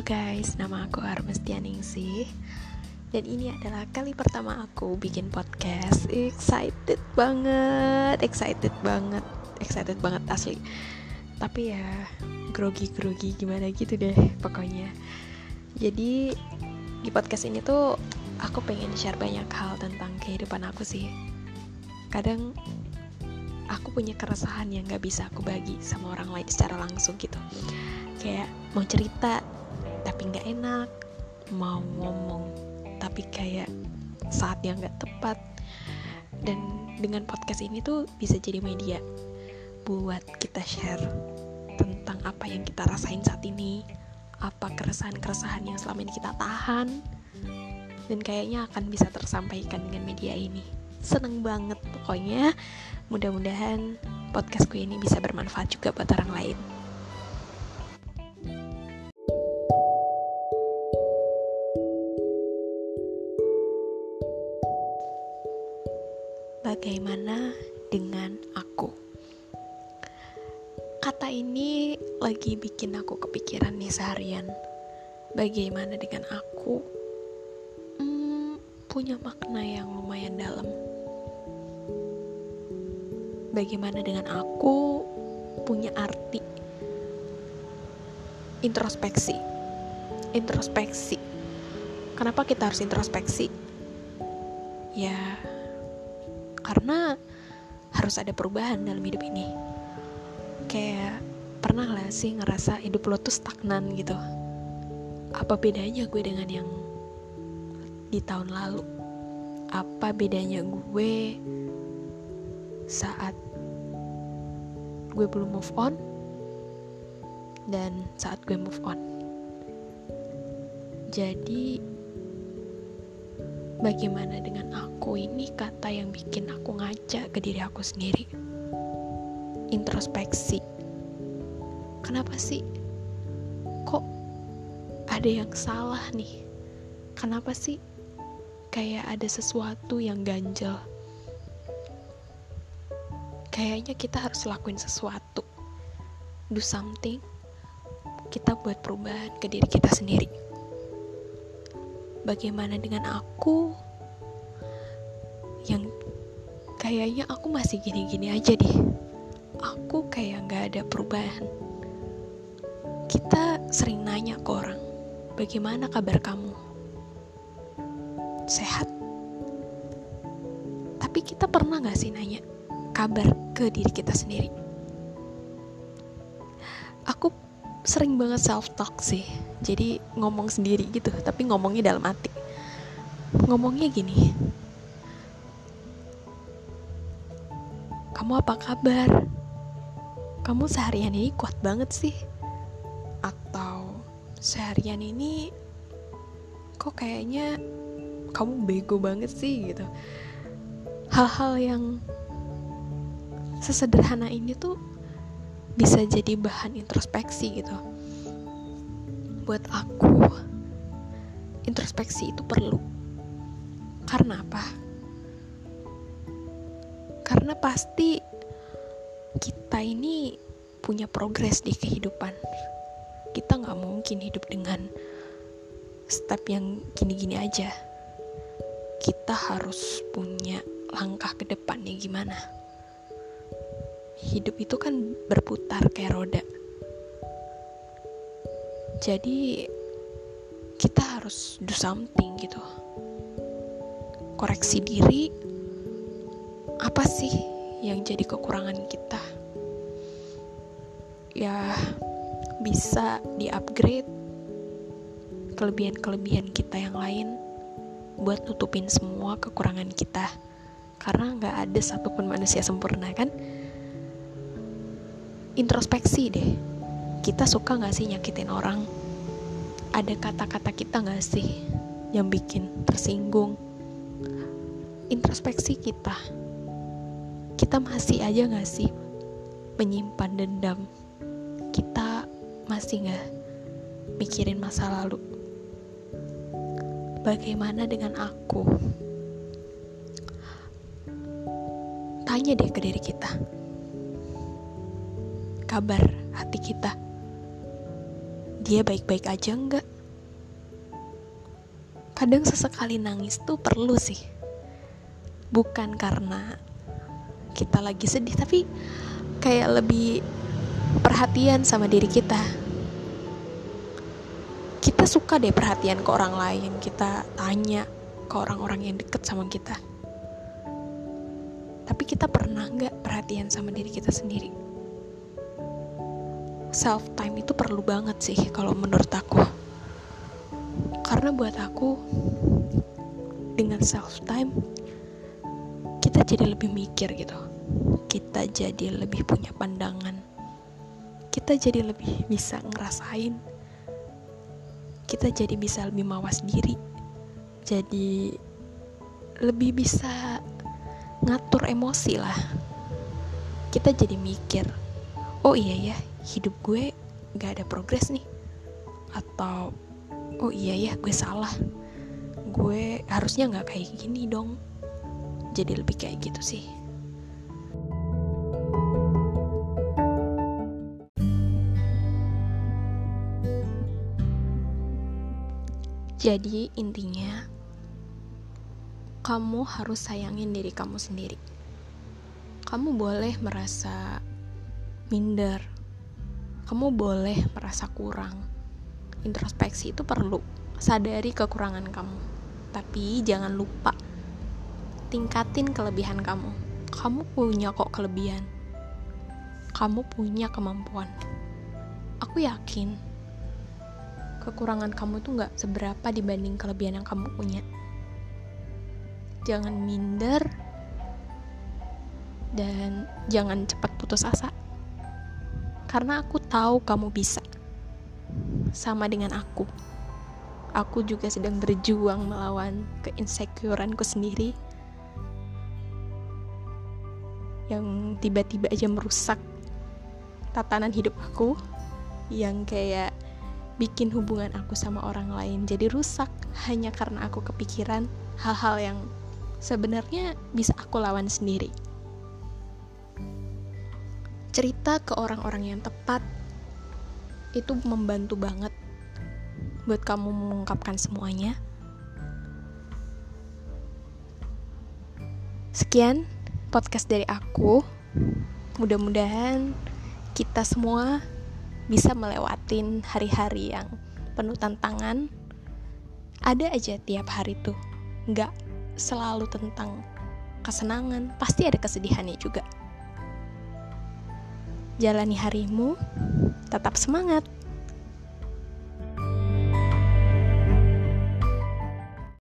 Guys, nama aku Armestianingsih Dan ini adalah kali pertama aku bikin podcast. Excited banget, excited banget, excited banget asli. Tapi ya grogi-grogi gimana gitu deh pokoknya. Jadi di podcast ini tuh aku pengen share banyak hal tentang kehidupan aku sih. Kadang aku punya keresahan yang gak bisa aku bagi sama orang lain secara langsung gitu. Kayak mau cerita tapi nggak enak mau ngomong tapi kayak saat yang nggak tepat. Dan dengan podcast ini tuh bisa jadi media buat kita share tentang apa yang kita rasain saat ini apa keresahan-keresahan yang selama ini kita tahan dan kayaknya akan bisa tersampaikan dengan media ini. Seneng banget pokoknya. Mudah-mudahan podcastku ini bisa bermanfaat juga buat orang lain Bagaimana dengan aku? Kata ini lagi bikin aku kepikiran nih seharian. Bagaimana dengan aku? Hmm, punya makna yang lumayan dalam. Bagaimana dengan aku? Punya arti. Introspeksi. Introspeksi. Kenapa kita harus introspeksi? Ya, karena harus ada perubahan dalam hidup ini. Kayak pernah lah sih ngerasa hidup lo tuh stagnan gitu. Apa bedanya gue dengan yang di tahun lalu? Apa bedanya gue saat gue belum move on dan saat gue move on? Jadi Bagaimana dengan aku ini kata yang bikin aku ngaca ke diri aku sendiri. Introspeksi. Kenapa sih? Kok ada yang salah nih? Kenapa sih kayak ada sesuatu yang ganjel? Kayaknya kita harus lakuin sesuatu. Do something. Kita buat perubahan ke diri kita sendiri bagaimana dengan aku? Yang kayaknya aku masih gini-gini aja deh. Aku kayak gak ada perubahan. Kita sering nanya ke orang bagaimana kabar kamu? Sehat. Tapi kita pernah gak sih nanya kabar ke diri kita sendiri? Aku sering banget self talk sih. Jadi ngomong sendiri gitu tapi ngomongnya dalam hati. Ngomongnya gini. Kamu apa kabar? Kamu seharian ini kuat banget sih? Atau seharian ini kok kayaknya kamu bego banget sih gitu? Hal-hal yang sesederhana ini tuh bisa jadi bahan introspeksi gitu. Buat aku introspeksi itu perlu. Karena apa? Karena pasti kita ini punya progres di kehidupan. Kita nggak mungkin hidup dengan step yang gini-gini aja. Kita harus punya langkah ke depannya gimana hidup itu kan berputar kayak roda. Jadi kita harus do something gitu. Koreksi diri apa sih yang jadi kekurangan kita? Ya bisa di-upgrade kelebihan-kelebihan kita yang lain buat nutupin semua kekurangan kita karena nggak ada satupun manusia sempurna kan introspeksi deh. Kita suka gak sih nyakitin orang? Ada kata-kata kita gak sih yang bikin tersinggung? Introspeksi kita. Kita masih aja gak sih menyimpan dendam? Kita masih gak mikirin masa lalu? Bagaimana dengan aku? Tanya deh ke diri kita kabar hati kita? Dia baik-baik aja enggak? kadang sesekali nangis tuh perlu sih bukan karena kita lagi sedih tapi kayak lebih perhatian sama diri kita kita suka deh perhatian ke orang lain kita tanya ke orang-orang yang deket sama kita tapi kita pernah nggak perhatian sama diri kita sendiri self time itu perlu banget sih kalau menurut aku. Karena buat aku dengan self time kita jadi lebih mikir gitu. Kita jadi lebih punya pandangan. Kita jadi lebih bisa ngerasain. Kita jadi bisa lebih mawas diri. Jadi lebih bisa ngatur emosi lah. Kita jadi mikir oh iya ya hidup gue gak ada progres nih. Atau oh iya ya gue salah. Gue harusnya nggak kayak gini dong. Jadi lebih kayak gitu sih. Jadi intinya kamu harus sayangin diri kamu sendiri. Kamu boleh merasa minder kamu boleh merasa kurang. Introspeksi itu perlu. Sadari kekurangan kamu. Tapi jangan lupa tingkatin kelebihan kamu. Kamu punya kok kelebihan. Kamu punya kemampuan. Aku yakin kekurangan kamu tuh gak seberapa dibanding kelebihan yang kamu punya. Jangan minder dan jangan cepat putus asa karena aku tahu kamu bisa. Sama dengan aku. Aku juga sedang berjuang melawan keinsecureanku sendiri yang tiba-tiba aja merusak tatanan hidup aku yang kayak bikin hubungan aku sama orang lain jadi rusak hanya karena aku kepikiran hal-hal yang sebenarnya bisa aku lawan sendiri cerita ke orang-orang yang tepat itu membantu banget buat kamu mengungkapkan semuanya. Sekian podcast dari aku. Mudah-mudahan kita semua bisa melewatin hari-hari yang penuh tantangan. Ada aja tiap hari tuh, nggak selalu tentang kesenangan, pasti ada kesedihannya juga jalani harimu, tetap semangat.